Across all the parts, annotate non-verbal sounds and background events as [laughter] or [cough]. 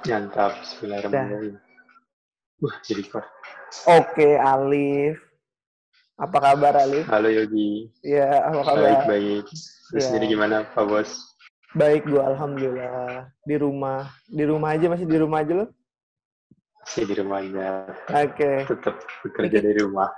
Mantap, bismillahirrahmanirrahim. Wah, jadi kor. Oke, Alif. Apa kabar, Alif? Halo Yogi. Iya, apa kabar? Baik, baik. Terus Ya. jadi gimana, Pak Bos? Baik, gue alhamdulillah. Di rumah. Di rumah aja, masih di rumah aja lo? Masih di rumahnya. Oke. Tetap bekerja dari rumah.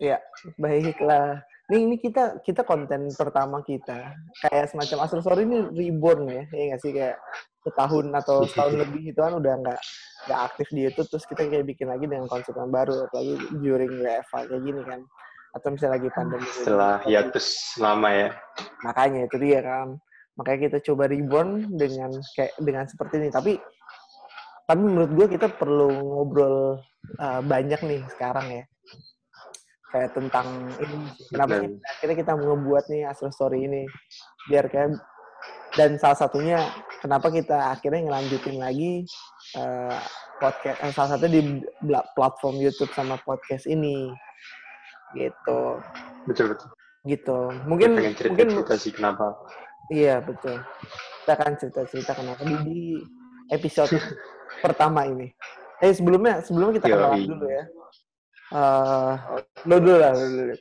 Ya, baiklah. Nih, ini kita kita konten pertama kita. Kayak semacam Astro Story ini reborn ya. Ya nggak sih? Kayak setahun atau setahun [laughs] lebih itu kan udah nggak nggak aktif di YouTube. Terus kita kayak bikin lagi dengan konsep yang baru. Apalagi during WFA kayak gini kan. Atau misalnya lagi pandemi. Setelah hiatus lama ya. makanya itu dia kan makanya kita coba reborn dengan kayak dengan seperti ini tapi tapi menurut gue kita perlu ngobrol uh, banyak nih sekarang ya kayak tentang ini kenapa kita, akhirnya kita membuat nih Astro Story ini biar kayak dan salah satunya kenapa kita akhirnya ngelanjutin lagi uh, podcast eh, salah satunya di platform YouTube sama podcast ini gitu Betul, betul. gitu mungkin pengen mungkin cerita-cerita sih kenapa. Iya betul. Kita akan cerita-cerita kenapa di, di episode [laughs] pertama ini. Eh sebelumnya sebelumnya kita kenalan dulu ya. Eh lo dulu lah, lo dulu.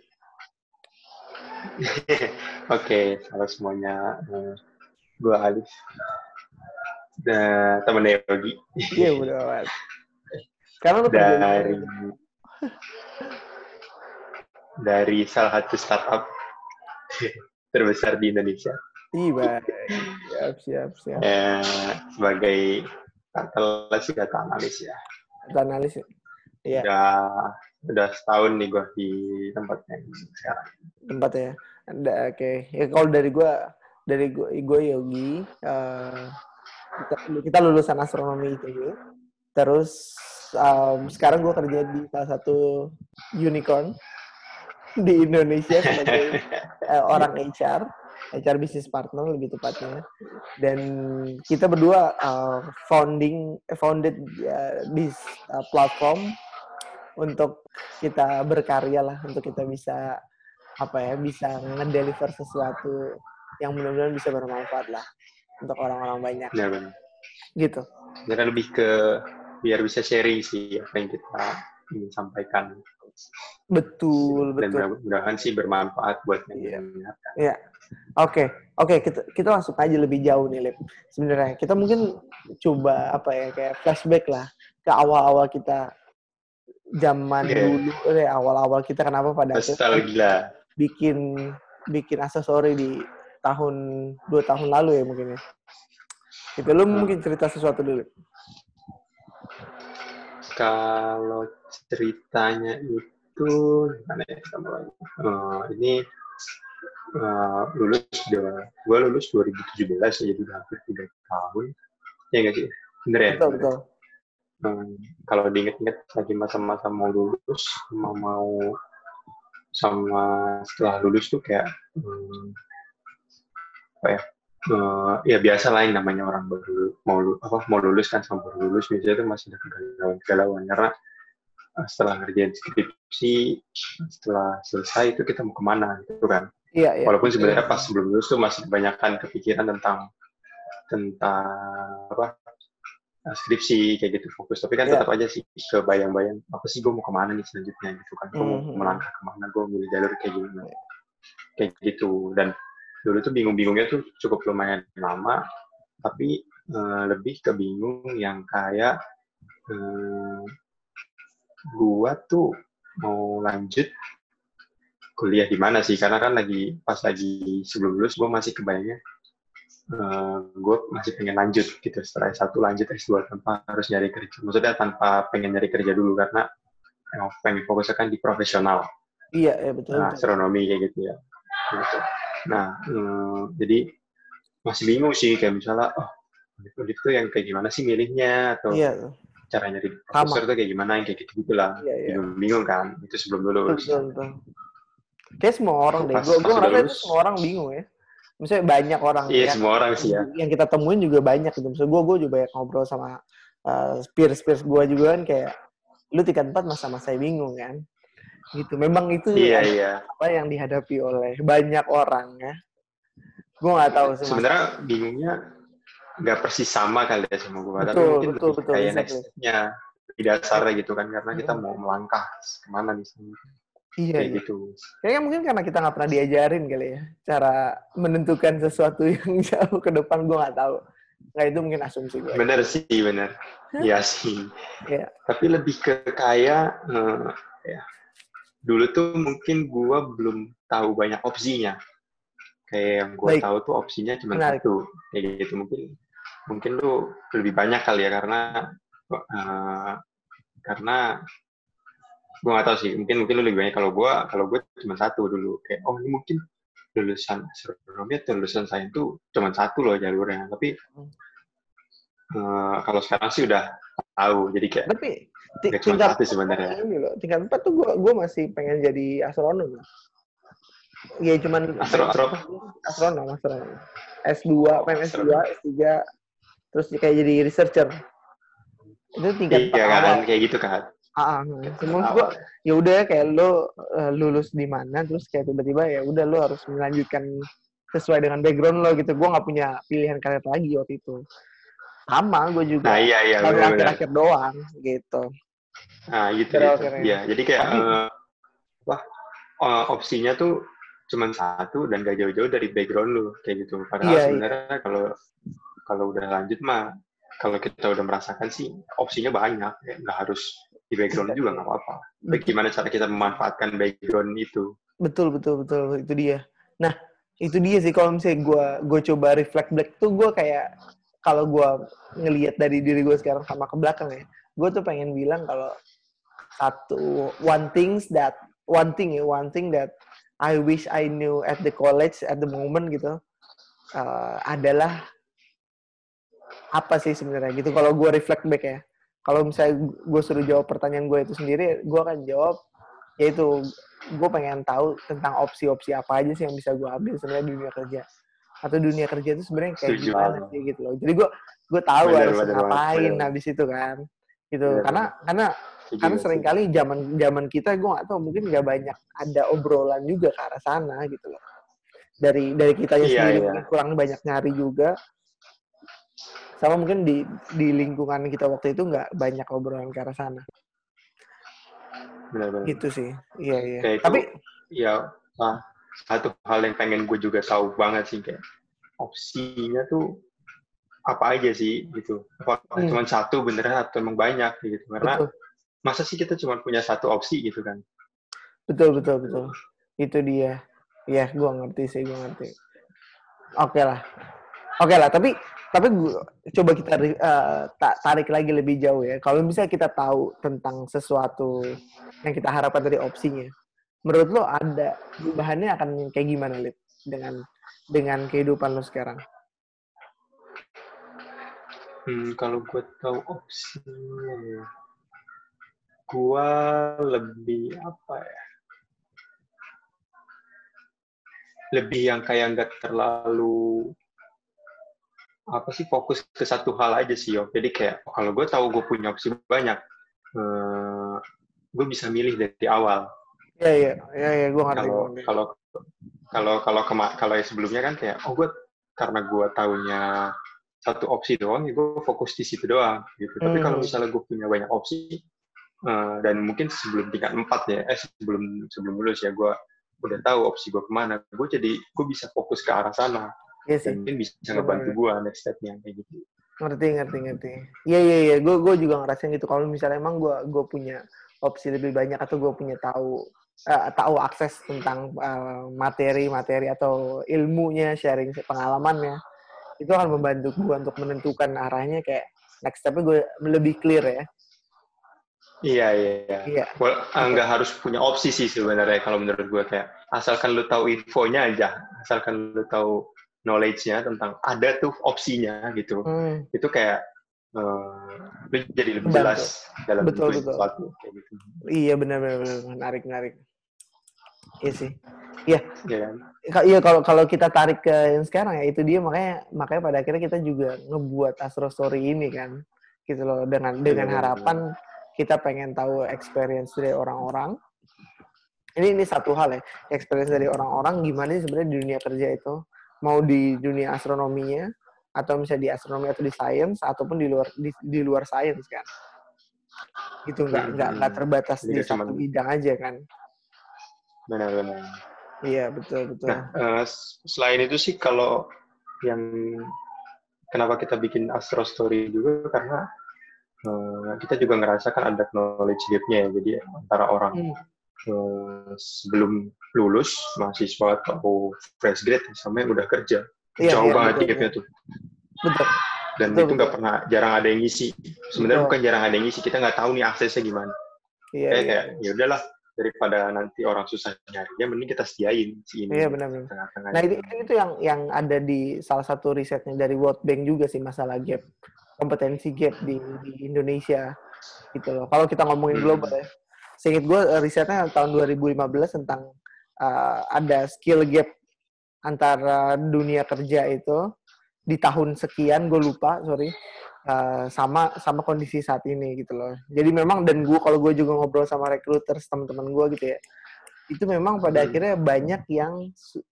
[laughs] Oke, halo semuanya. Eh, Gua Alif. Dan temen Yogi. Iya udah amat. Sekarang lo dari dari salah satu startup [laughs] terbesar di Indonesia Iya baik. Siap siap siap. eh, sebagai sih data analis ya. Kita analis. ya. Iya Udah udah setahun nih gue di tempat yang sekarang. tempatnya. Ada oke. Ya kalau dari gua dari gua, gua Yogi. eh, kita, kita lulusan astronomi ITB. Terus em, sekarang gue kerja di salah satu unicorn di Indonesia sebagai [laughs] eh, orang HR, HR business partner lebih tepatnya. Dan kita berdua eh, founding founded eh, this eh, platform untuk kita berkarya lah, untuk kita bisa apa ya, bisa ngedeliver sesuatu yang benar-benar bisa bermanfaat lah untuk orang-orang banyak Benar benar. gitu. Karena lebih ke biar bisa sharing sih apa yang kita ingin sampaikan Betul, dan betul. mudah-mudahan sih bermanfaat buat yang Iya. mendengarkan. Oke, oke kita kita langsung aja lebih jauh nih, Lip. Sebenarnya kita mungkin coba apa ya kayak flashback lah ke awal-awal kita zaman Iya. dulu, eh, awal-awal kita kenapa pada akhirnya bikin bikin aksesori di tahun dua tahun lalu ya mungkin ya. Itu lu Hmm. mungkin cerita sesuatu dulu. Kalau ceritanya itu gimana ya? Eh, ini eh, lulus gue lulus 2017 ya, jadi hampir tiga tahun. Ya nggak sih? Bener ya? Betul, betul. Hmm, kalau diinget-inget lagi masa-masa mau lulus sama mau sama setelah lulus tuh kayak hmm, apa ya eh, ya biasa yang namanya orang baru mau apa mau lulus kan sama baru lulus biasanya tuh masih ada kegalauan-kegalauan karena eh, setelah ngerjain skripsi setelah selesai itu kita mau ke mana gitu kan Iya, iya. walaupun sebenarnya pas sebelum lulus tuh masih kebanyakan kepikiran tentang tentang apa skripsi kayak gitu fokus. Tapi kan Iya. tetap aja sih kebayang-bayang apa sih gue mau ke mana nih selanjutnya gitu kan? Gue mau Mhm. melangkah ke mana gue milih jalur kayak gimana? Kayak gitu. Dan dulu tuh bingung-bingungnya tuh cukup lumayan lama tapi eh, lebih ke bingung yang kayak eh, gua tuh mau lanjut kuliah di mana sih? Karena kan lagi pas lagi sebelum lulus gue masih kebayangnya gue masih pengen lanjut gitu setelah S1 lanjut S2 tanpa harus nyari kerja maksudnya tanpa pengen nyari kerja dulu karena emang pengen fokusnya kan di profesional Iya, iya betul. nah, betul. astronomi kayak gitu ya gitu. nah eh, jadi masih bingung sih kayak misalnya oh tuh yang kayak gimana sih milihnya atau Iya, cara nyari profesor tuh kayak gimana yang kayak gitu gitulah Iya, iya. bingung bingung kan itu sebelum lulus betul, betul. Kayak semua orang deh. Gue ngerasa itu semua orang bingung ya. Misalnya banyak orang iya yang, semua orang sih ya yang kita temuin juga banyak gitu. Misalnya gue gue juga banyak ngobrol sama uh, peers peers gue juga kan kayak lu tingkat empat masa-masa bingung kan. Gitu. Memang itu iya iya apa yang dihadapi oleh banyak orang ya. Gue nggak tahu sih. Sebenarnya bingungnya nggak persis sama kali ya sama gue, tapi Betul, mungkin betul, betul, kayak next-nya di dasarnya gitu kan, karena kita Hmm. mau melangkah ke mana nih, Iya, kayak iya. gitu. Kayaknya mungkin karena kita nggak pernah diajarin kali ya. Cara menentukan sesuatu [laughs] yang jauh ke depan gue nggak tahu. Nggak itu mungkin asumsi gue. Bener sih, bener. Iya sih. Iya. Tapi lebih ke kayak, eh, ya, dulu tuh mungkin gue belum tahu banyak opsinya. Kayak yang gue Baik. tahu tuh opsinya cuma Menarik. satu. Kayak gitu mungkin mungkin lu lebih banyak kali ya karena eh, karena gue gak tahu sih mungkin mungkin lu lebih banyak kalau gue kalau gue cuma satu dulu kayak oh ini mungkin lulusan astronomi atau lulusan sains tuh cuma satu loh jalurnya tapi eh, kalau sekarang sih udah tahu jadi kayak Tapi tingkat satu sebenarnya. ini loh, tingkat empat tuh gue gue masih pengen jadi astronom. Iya cuman astro, astro astronom, astronom. S2, pengen S2, Astronom. S3, terus kayak jadi researcher. Itu tingkat iya kan awal. kayak gitu kan Ah. Cuma gue ya udah kayak lo eh, lulus di mana terus kayak tiba-tiba ya udah lo harus melanjutkan sesuai dengan background lo gitu. Gue nggak punya pilihan karir lagi waktu itu. Sama gue juga. nah iya iya baru akhir-akhir doang gitu. nah gitu, gitu. Iya, jadi kayak Tapi- eh, wah eh, opsinya tuh cuma satu dan gak jauh-jauh dari background lu kayak gitu padahal Iya, iya. sebenarnya kalau kalau udah lanjut mah kalau kita udah merasakan sih opsinya banyak ya nggak harus di background juga nggak apa-apa. Gimana cara kita memanfaatkan background itu? Betul betul betul. Itu dia. Nah itu dia sih kalau misalnya gue gue coba reflect back tuh gue kayak kalau gue ngelihat dari diri gue sekarang sama ke belakang ya, gue tuh pengen bilang kalau satu one things that one thing ya one thing that I wish I knew at the college at the moment gitu uh, adalah apa sih sebenarnya gitu. Kalau gue reflect back ya kalau misalnya gue suruh jawab pertanyaan gue itu sendiri gue akan jawab yaitu gue pengen tahu tentang opsi-opsi apa aja sih yang bisa gue ambil sebenarnya di dunia kerja. Atau dunia kerja itu sebenarnya kayak Setuju. gimana sih gitu loh. Jadi gue gue tahu Benar, harus ngapain benar. habis itu kan gitu. Benar, karena karena karena gitu sering sih. kali zaman zaman kita gue nggak tahu mungkin nggak banyak ada obrolan juga ke arah sana gitu loh. Dari dari kitanya Iya, sendiri iya. kurang banyak nyari juga sama mungkin di di lingkungan kita waktu itu nggak banyak obrolan ke arah sana. Benar-benar. Gitu sih. Iya iya. Kayak itu- tapi ya ah, satu hal yang pengen gue juga tahu banget sih kayak opsinya tuh apa aja sih gitu. Apa Hmm. cuma satu beneran atau emang banyak gitu. Karena betul. masa sih kita cuma punya satu opsi gitu kan? Betul betul betul. Itu dia. Ya gue ngerti sih gue ngerti. Oke lah oke lah tapi tapi gua, coba kita ta- tarik lagi lebih jauh ya. Kalau misalnya kita tahu tentang sesuatu yang kita harapkan dari opsinya menurut lo ada perubahannya akan kayak gimana lip? Dengan dengan kehidupan lo sekarang? Hmm, kalau gue tahu opsinya ya gue lebih apa ya? Lebih yang kayak nggak terlalu apa sih fokus ke satu hal aja sih yo jadi kayak oh, kalau gue tahu gue punya opsi banyak eh, gue bisa milih dari awal. Ya ya ya ya gue ngerti. Kalau kalau kalau kalau kema- kalau yang sebelumnya kan kayak oh gue karena gue taunya satu opsi doang ya gue fokus di situ doang gitu. Tapi Hmm. kalau misalnya gue punya banyak opsi eh, dan mungkin sebelum tingkat empat ya eh sebelum sebelum lulus ya gue udah tahu opsi gue ke mana gue jadi gue bisa fokus ke arah sana Iya sih. Dan mungkin bisa ngebantu gue next stepnya kayak gitu. Ngerti ngerti ngerti. Iya iya iya. Gue gue juga ngerasain gitu. Kalau misalnya emang gue gue punya opsi lebih banyak atau gue punya tahu eh, tahu akses tentang eh, materi-materi atau ilmunya sharing pengalamannya itu akan membantu gue untuk menentukan arahnya kayak next stepnya gue lebih clear ya. Iya iya iya. Iya. Well, ah, nggak harus punya opsi sih sebenarnya kalau menurut gue kayak asalkan lu tahu infonya aja asalkan lu tahu knowledge-nya tentang ada tuh opsinya gitu. Hmm, itu kayak lu jadi lebih jelas dalam Betul, betul. sesuatu kayak gitu. Iya benar benar benar. menarik menarik. Iya sih. Iya. Ya kan? Ka- Iya kalau kalau kita tarik ke yang sekarang ya itu dia. Makanya makanya pada akhirnya kita juga ngebuat Astro Story ini kan gitu loh. Dengan dengan Iya, benar, harapan kita pengen tahu experience dari orang-orang. Ini ini satu hal ya. Experience dari orang-orang gimana sih sebenarnya di dunia kerja itu mau di dunia astronominya atau misalnya di astronomi atau di science ataupun di luar di, di luar science kan? Gitu nggak Hmm, nggak nggak terbatas Jadi di cuman- satu bidang aja kan? Benar-benar. Iya betul betul. Nah, s- selain itu sih kalau yang kenapa kita bikin Astro Story juga karena eh, kita juga ngerasa kan ada knowledge gap-nya ya. Jadi antara orang. Hmm. Sebelum lulus mahasiswa atau fresh grade sama yang udah kerja Iya, jauh iya, banget betul, gap-nya tuh. betul Dan Betul, itu nggak pernah jarang ada yang ngisi. Sebenarnya bukan jarang ada yang ngisi, kita nggak tahu nih aksesnya gimana. iya Kayak iya kayak ya udahlah daripada nanti orang susah nyari, ya mending kita sediain si ini. iya benar-benar Tengah-tengah. Nah itu itu yang yang ada di salah satu risetnya dari World Bank juga sih masalah gap kompetensi gap di, di Indonesia gitu loh. Kalau kita ngomongin Hmm. global ya, seingat gue eh, risetnya tahun 2015 tentang uh, ada skill gap antara dunia kerja itu di tahun sekian gue lupa sorry uh, sama sama kondisi saat ini gitu loh. Jadi memang dan gue kalau gue juga ngobrol sama recruiters teman-teman gue gitu ya, itu memang pada Hmm. akhirnya banyak yang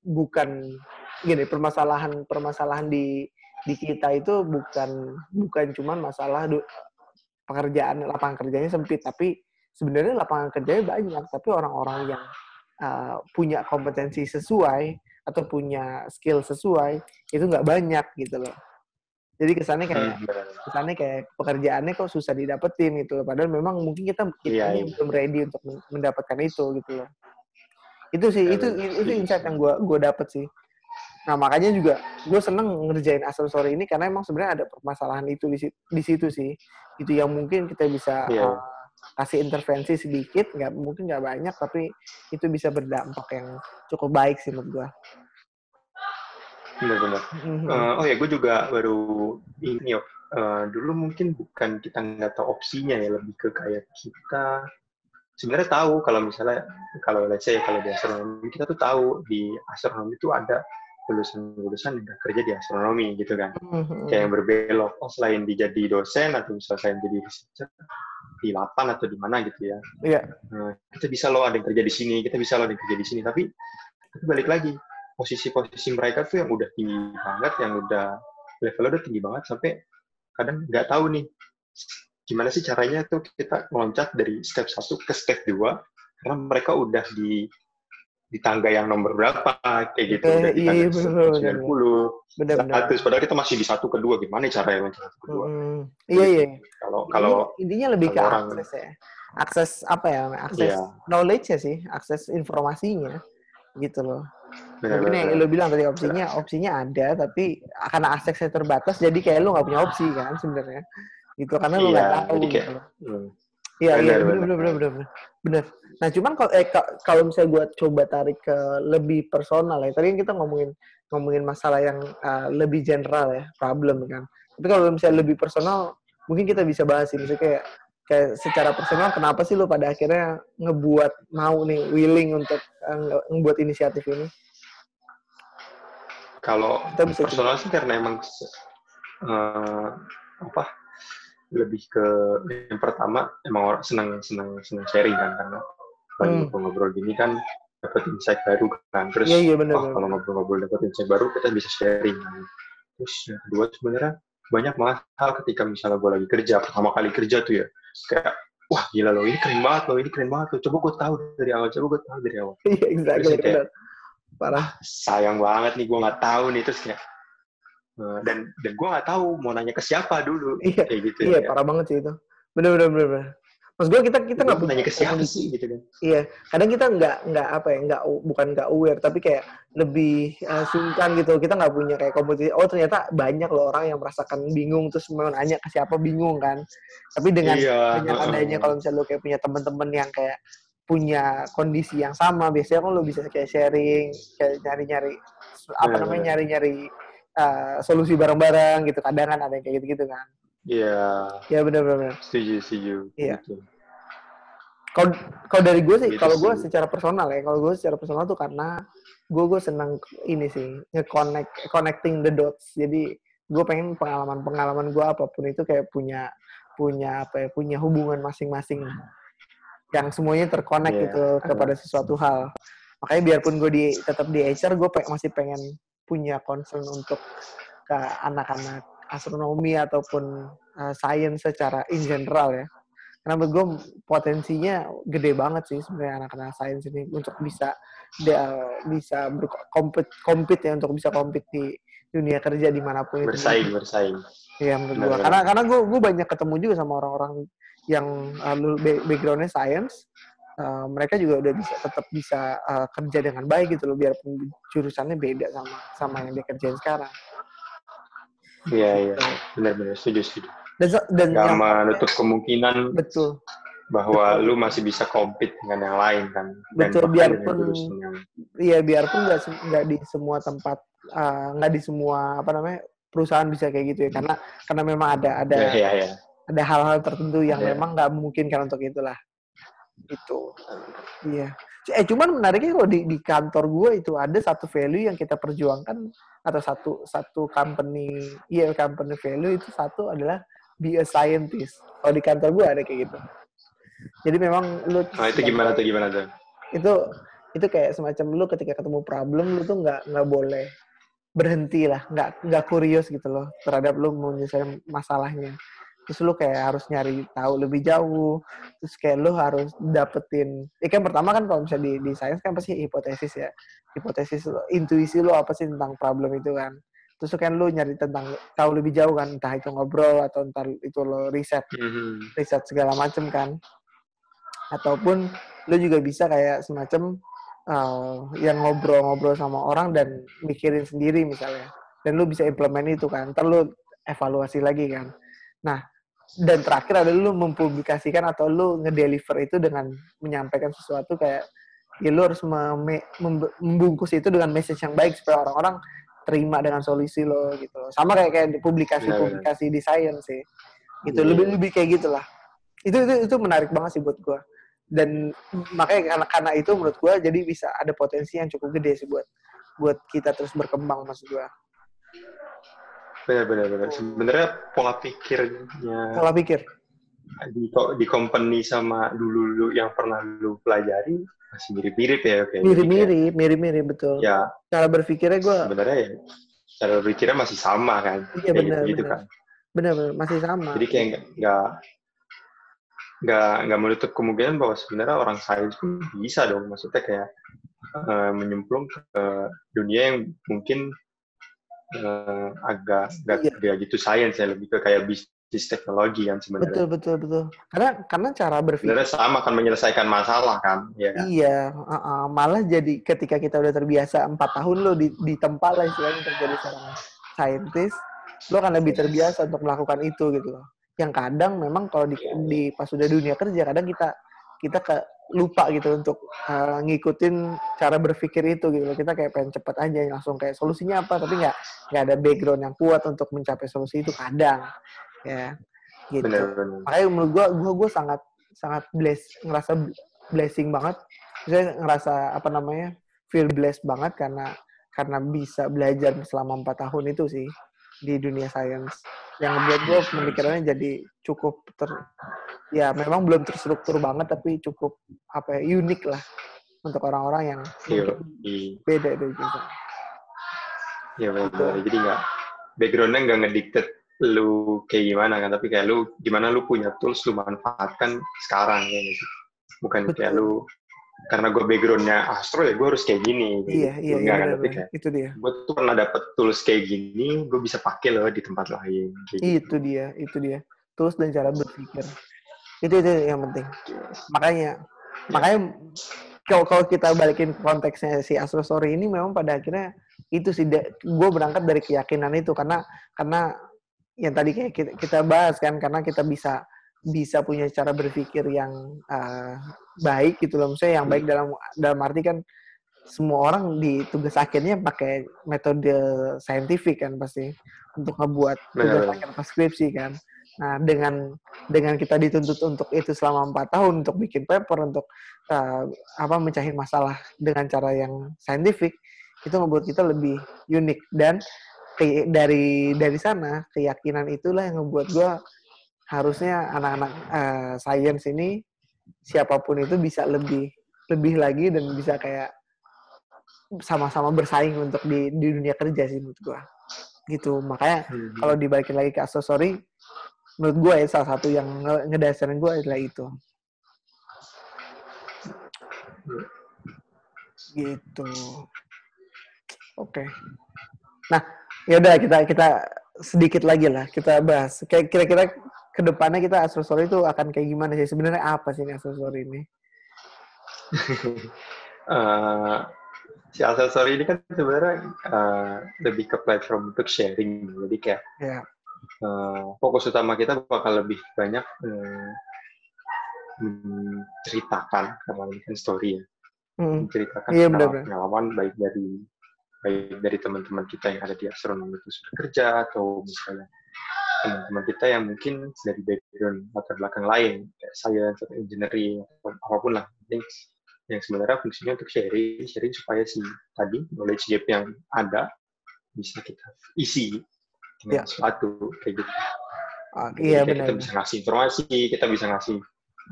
bukan gini permasalahan permasalahan di di kita itu bukan bukan cuman masalah du- pekerjaan lapangan kerjanya sempit tapi sebenarnya lapangan kerjanya banyak tapi orang-orang yang uh, punya kompetensi sesuai atau punya skill sesuai itu nggak banyak gitu loh jadi kesannya kayak Hmm, benar. kesannya kayak pekerjaannya kok susah didapetin gitu loh. Padahal memang mungkin kita kita Iya, iya. belum ready untuk men- mendapatkan itu gitu loh. Itu sih Iya, itu itu insight yang gue gue dapet sih. Nah makanya juga gue seneng ngerjain asesor ini karena emang sebenarnya ada permasalahan itu di, di situ sih. Itu yang mungkin kita bisa Iya. uh, kasih intervensi sedikit, nggak mungkin nggak banyak tapi itu bisa berdampak yang cukup baik sih menurut gue. Benar-benar. Eh, oh ya, gue juga baru ini yo. eh, dulu mungkin bukan kita nggak tahu opsinya ya, lebih ke kayak kita sebenarnya tahu kalau misalnya kalau let's say kalau di astronomi kita tuh tahu di astronomi itu ada lulusan-lulusan yang kerja di astronomi gitu kan, Mhm. kayak yang berbelok. Oh selain dijadi dosen atau misalnya selain jadi researcher di lapan atau di mana gitu ya. Iya. Nah, kita bisa loh ada yang kerja di sini, kita bisa loh ada yang kerja di sini. Tapi, tapi balik lagi, posisi-posisi mereka tuh yang udah tinggi banget, yang udah levelnya udah tinggi banget sampai kadang nggak tahu nih gimana sih caranya tuh kita meloncat dari step 1 ke step 2 karena mereka udah di di tangga yang nomor berapa kayak gitu Eh, udah di iya, tangga bener, bener. 90 Benar-benar. 100 padahal kita masih di satu kedua gimana caranya loncat satu kedua Mhm. Iya iya. kalau kalau Intinya- lebih ke kalau orang- akses ya akses apa ya akses Iya. knowledge ya sih akses informasinya gitu loh mungkin benar-benar yang lo bilang tadi opsinya opsinya ada tapi karena aksesnya terbatas jadi kayak lo nggak punya opsi kan sebenarnya gitu karena lo nggak Iya, tahu kayak- gitu hmm, Iya iya benar. benar benar benar benar. Nah cuman kalau eh ka- kalau misalnya gue coba tarik ke lebih personal ya tadi kan kita ngomongin ngomongin masalah yang uh, lebih general ya problem kan. Tapi kalau misalnya lebih personal mungkin kita bisa bahas sih misalnya kayak kayak secara personal kenapa sih lo pada akhirnya ngebuat mau nih willing untuk uh, nge- ngebuat inisiatif ini? Kalau Kita bisa personal sih karena emang eh, apa lebih ke yang pertama emang orang senang senang senang sharing kan karena lagi Hmm. ngobrol-ngobrol gini kan dapat insight baru kan terus Iya iya benar oh, kalau ngobrol-ngobrol dapat insight baru kita bisa sharing kan. terus yang kedua sebenarnya banyak malah hal ketika misalnya gue lagi kerja pertama kali kerja tuh ya kayak wah gila loh ini keren banget loh ini keren banget loh coba gue tahu dari awal coba gue tahu dari awal Iya exactly Terus kayak-. Parah. sayang banget nih gue nggak tahu nih terus kayak eh, dan dan gue nggak tahu mau nanya ke siapa dulu Iya, kayak gitu Iya ya parah banget sih itu. Benar benar benar. benar. Maksud gue kita kita nggak punya nanya ke siapa sih gitu kan Iya, kadang kita nggak nggak apa ya, nggak bukan nggak aware, tapi kayak lebih uh, sungkan gitu. Kita nggak punya kayak kompetisi. Oh ternyata banyak loh orang yang merasakan bingung terus mau nanya ke siapa bingung kan. Tapi dengan iya dengan adanya kalau misalnya lo kayak punya teman-teman yang kayak punya kondisi yang sama, biasanya kan lo bisa kayak sharing, kayak nyari-nyari apa Benar, namanya nyari-nyari uh, solusi bareng-bareng gitu. Kadang kan ada yang kayak gitu-gitu kan. Iya Ya benar-benar. setuju setuju Iya. gitu. Kalau kalau dari gue sih, Gitu kalau gue secara personal ya, kalau gue secara personal tuh karena gue gue senang ini sih nge-connect connecting the dots. Jadi gue pengen pengalaman-pengalaman gue apa pun itu kayak punya punya apa ya punya hubungan masing-masing yang semuanya terkonek Iya. gitu kepada sesuatu hal. Makanya biarpun gue di tetap di HR, gue pe- masih pengen punya concern untuk ke anak-anak astronomi ataupun uh, science secara in general ya. Karena menurut gue potensinya gede banget sih sebenarnya anak-anak sains ini untuk bisa dia bisa berkompet kompet ya untuk bisa kompet di dunia kerja di mana pun bersaing itu. bersaing iya menurut gue karena karena gue gue banyak ketemu juga sama orang-orang yang uh, backgroundnya science. Uh, mereka juga udah bisa tetap bisa uh, kerja dengan baik gitu loh biarpun jurusannya beda sama sama yang dia kerjain sekarang iya iya. Benar-benar setuju setuju. Dan, dan Gak yang, menutup kemungkinan betul. bahwa lu masih bisa compete dengan yang lain kan. Dan betul biarpun iya biarpun nggak nggak di semua tempat uh, nggak di semua apa namanya perusahaan bisa kayak gitu ya. Karena karena memang ada ada yeah, yeah, yeah. ada hal-hal tertentu yang yeah. memang nggak mungkin kan untuk itulah. Itu iya eh cuman menariknya kalau di di kantor gue itu ada satu value yang kita perjuangkan atau satu satu company iya company value itu satu adalah be a scientist kalau di kantor gue ada kayak gitu jadi memang lu Nah, itu gimana tuh gimana tuh? Itu itu kayak semacam lu ketika ketemu problem lu tuh nggak nggak boleh berhenti lah, nggak nggak kurios gitu loh terhadap lu menyelesaikan masalahnya. Terus lu kayak harus nyari tahu lebih jauh. Terus kayak lu harus dapetin. Ya kan pertama kan kalau misalnya di, di sains kan pasti hipotesis ya. Hipotesis lu, intuisi lu apa sih tentang problem itu kan. Terus kan lu nyari tentang tahu lebih jauh kan, entah itu ngobrol atau entah itu lo riset, mm -hmm. riset segala macem kan ataupun lu juga bisa kayak semacam uh, yang ngobrol-ngobrol sama orang dan mikirin sendiri misalnya dan lu bisa implement itu kan ntar lu evaluasi lagi kan nah dan terakhir adalah lu mempublikasikan atau lu ngedeliver itu dengan menyampaikan sesuatu kayak ya lu harus membungkus itu dengan message yang baik supaya orang-orang terima dengan solusi lo gitu loh. Sama kayak kayak di publikasi-publikasi di science sih. Gitu, yeah. lebih lebih kayak gitulah. Itu itu itu menarik banget sih buat gua dan makanya karena karena itu menurut gue jadi bisa ada potensi yang cukup gede sih buat buat kita terus berkembang maksud gue benar benar benar. Sebenarnya pola pikirnya pola pikir? di di company sama dulu dulu yang pernah lu pelajari masih mirip-mirip ya kayak mirip-mirip mirip-mirip betul. Ya. Cara berpikirnya gue sebenarnya ya cara berpikirnya masih sama kan? Iya benar gitu, benar. kan. Benar benar masih sama. Jadi kayak nggak nggak nggak menutup kemungkinan bahwa sebenarnya orang sains pun bisa dong. Maksudnya kayak uh, menyemplung ke dunia yang mungkin uh, agak nggak iya. gitu sains ya lebih ke kayak bisnis teknologi kan sebenarnya betul betul betul karena karena cara berpikir sebenarnya sama kan menyelesaikan masalah kan ya kan? iya uh, uh, malah jadi ketika kita udah terbiasa empat tahun lo di, di tempat lah istilahnya terjadi seorang saintis lo akan lebih terbiasa untuk melakukan itu gitu loh yang kadang memang kalau di, di pas sudah dunia kerja kadang kita kita ke lupa gitu untuk uh, ngikutin cara berpikir itu gitu kita kayak pengen cepet aja langsung kayak solusinya apa tapi nggak nggak ada background yang kuat untuk mencapai solusi itu kadang ya. Gitu. Bener, bener. makanya menurut gua gua gua sangat sangat bless ngerasa blessing banget. Saya ngerasa apa namanya feel blessed banget karena karena bisa belajar selama empat tahun itu sih di dunia sains yang buat gue pemikirannya jadi cukup ter ya memang belum terstruktur banget tapi cukup apa ya unik lah untuk orang-orang yang iya, beda dari kita. Iya benar. Jadi nggak backgroundnya nggak ngediktet lu kayak gimana kan, tapi kayak lu gimana lu punya tools lu manfaatkan sekarang ya gitu. Bukan Betul. kayak lu karena gue backgroundnya astro ya gue harus kayak gini gitu. iya iya, iya kan tapi kayak itu dia gue tuh pernah dapet tools kayak gini gue bisa pakai loh di tempat lain gitu. itu dia itu dia tools dan cara berpikir itu itu yang penting makanya ya. makanya kalau kalau kita balikin konteksnya si astro story ini memang pada akhirnya itu sih gue berangkat dari keyakinan itu karena karena yang tadi kayak kita, kita bahas kan karena kita bisa bisa punya cara berpikir yang uh, baik gitu loh. Maksudnya yang baik hmm. dalam dalam arti kan semua orang di tugas akhirnya pakai metode saintifik kan pasti untuk ngebuat tugas akhir skripsi kan. Nah dengan dengan kita dituntut untuk itu selama empat tahun untuk bikin paper untuk uh, apa mencari masalah dengan cara yang saintifik itu ngebuat kita lebih unik. Dan ke, dari dari sana keyakinan itulah yang ngebuat gue harusnya anak-anak uh, science ini siapa pun itu bisa lebih lebih lagi dan bisa kayak sama-sama bersaing untuk di, di dunia kerja sih menurut gua. gitu. Makanya Hmm. kalau dibalikin lagi ke aksesori menurut gue ya salah satu yang nge- ngedasarin gue adalah itu. Gitu. Oke. Nah yaudah kita kita sedikit lagi lah kita bahas. Kayak kira-kira ke depannya kita aksesori itu akan kayak gimana sih? Sebenarnya apa sih ini aksesori ini? [laughs] Eh, si aksesori ini kan sebenarnya eh, lebih ke platform untuk sharing. Jadi kayak ya. eh, fokus utama kita bakal lebih banyak eh, menceritakan karena ini kan story ya, Hmm, menceritakan Iya, pengalaman- benar-benar. pengalaman baik dari baik dari teman-teman kita yang ada di astronomi itu sudah kerja atau misalnya teman-teman kita yang mungkin dari background latar belakang lain kayak science atau engineering apa pun lah yang sebenarnya fungsinya untuk sharing sharing supaya si tadi knowledge gap yang ada bisa kita isi dengan Ya. sesuatu kayak gitu. Jadi iya benar Kita bisa ngasih informasi, kita bisa ngasih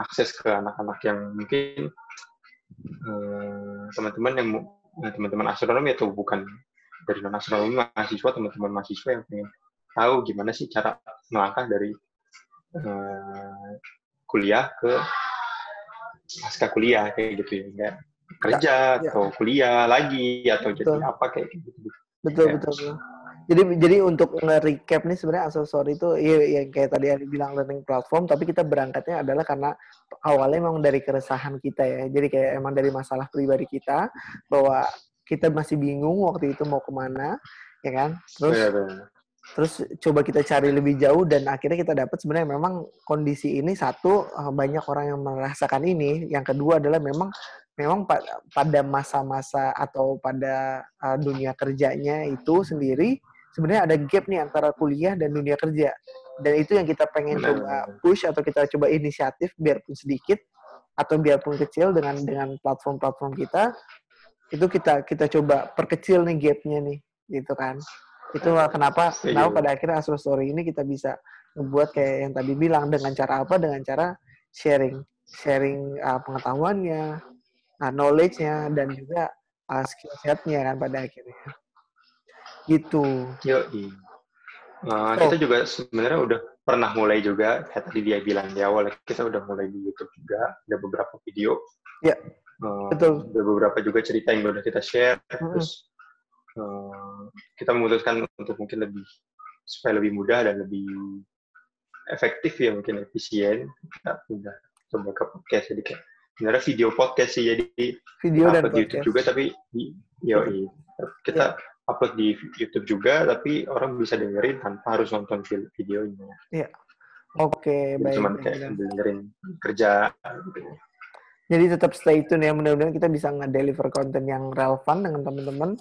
akses ke anak-anak yang mungkin eh, teman-teman yang mu- eh, teman-teman astronomi atau bukan dari non astronomi mahasiswa, teman-teman mahasiswa yang pengen tahu gimana sih cara melangkah dari eh, kuliah ke pasca kuliah kayak gitu ya, kayak kerja ya. atau kuliah lagi atau jadi Betul. apa kayak gitu. betul Ya. betul jadi jadi untuk nge-recap nih sebenarnya aksesori itu ya yang kayak tadi Ali bilang learning platform tapi kita berangkatnya adalah karena awalnya memang dari keresahan kita ya jadi kayak emang dari masalah pribadi kita bahwa kita masih bingung waktu itu mau ke mana ya kan terus. Terus coba kita cari lebih jauh dan akhirnya kita dapat sebenarnya memang kondisi ini satu eh, banyak orang yang merasakan ini. Yang kedua adalah memang memang pa- pada masa-masa atau pada uh, dunia kerjanya itu sendiri sebenarnya ada gap nih antara kuliah dan dunia kerja. Dan itu yang kita pengen Benar, coba push atau kita coba inisiatif biarpun sedikit atau biarpun kecil dengan dengan platform-platform kita itu kita kita coba perkecil nih gapnya nih gitu kan itu kenapa kenapa pada akhirnya Astro Story ini kita bisa ngebuat kayak yang tadi bilang dengan cara apa? Dengan cara sharing sharing uh, pengetahuannya uh, knowledge-nya dan juga uh, skill set-nya kan pada akhirnya. Gitu. Yo, So- kita juga sebenarnya udah pernah mulai juga, kayak tadi dia bilang di awal, kita udah mulai di YouTube juga, ada beberapa video. Ya, Eh, betul. Ada beberapa juga cerita yang udah kita share, Mm-mm. terus eh, kita memutuskan untuk mungkin lebih, supaya lebih mudah dan lebih efektif ya, mungkin efisien, kita udah coba ke podcast, jadi kayak sebenarnya video podcast sih, jadi video dan upload di YouTube podcast. juga tapi di yoi. kita upload di YouTube juga tapi orang bisa dengerin tanpa harus nonton videonya. Oke Jadi baik cuman kayak dengerin kerja gitu. Jadi tetap stay tune ya. Mudah-mudahan kita bisa nge-deliver konten yang relevan dengan teman-teman.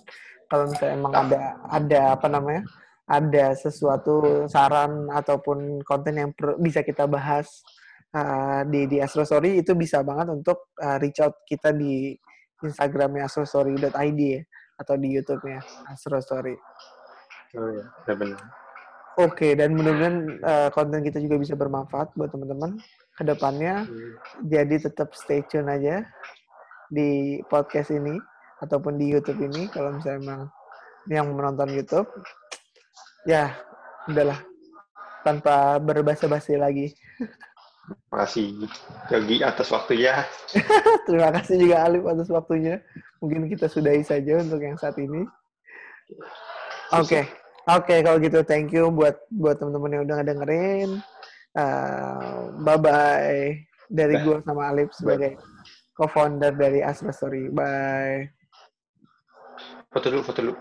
Kalau misalnya emang ada ada apa namanya? Ada sesuatu saran ataupun konten yang per- bisa kita bahas uh, di di Astrostory itu bisa banget untuk uh, reach out kita di Instagramnya astrostory.id ya atau di YouTube-nya Astrostory. oh ya benar Oke, dan mudah-mudahan uh, konten kita juga bisa bermanfaat buat teman-teman ke depannya. Jadi tetap stay tune aja di podcast ini ataupun di YouTube ini kalau misalnya emang yang menonton YouTube ya udahlah tanpa berbasa-basi lagi. makasih Yogi atas waktunya [laughs] Terima kasih juga Alif atas waktunya. Mungkin kita sudahi saja untuk yang saat ini. Oke. Oke, kalau gitu thank you buat buat teman-teman yang udah ngedengerin. Uh, bye bye dari gue sama Alif sebagai co-founder dari Astra Story. Bye. foto dulu foto dulu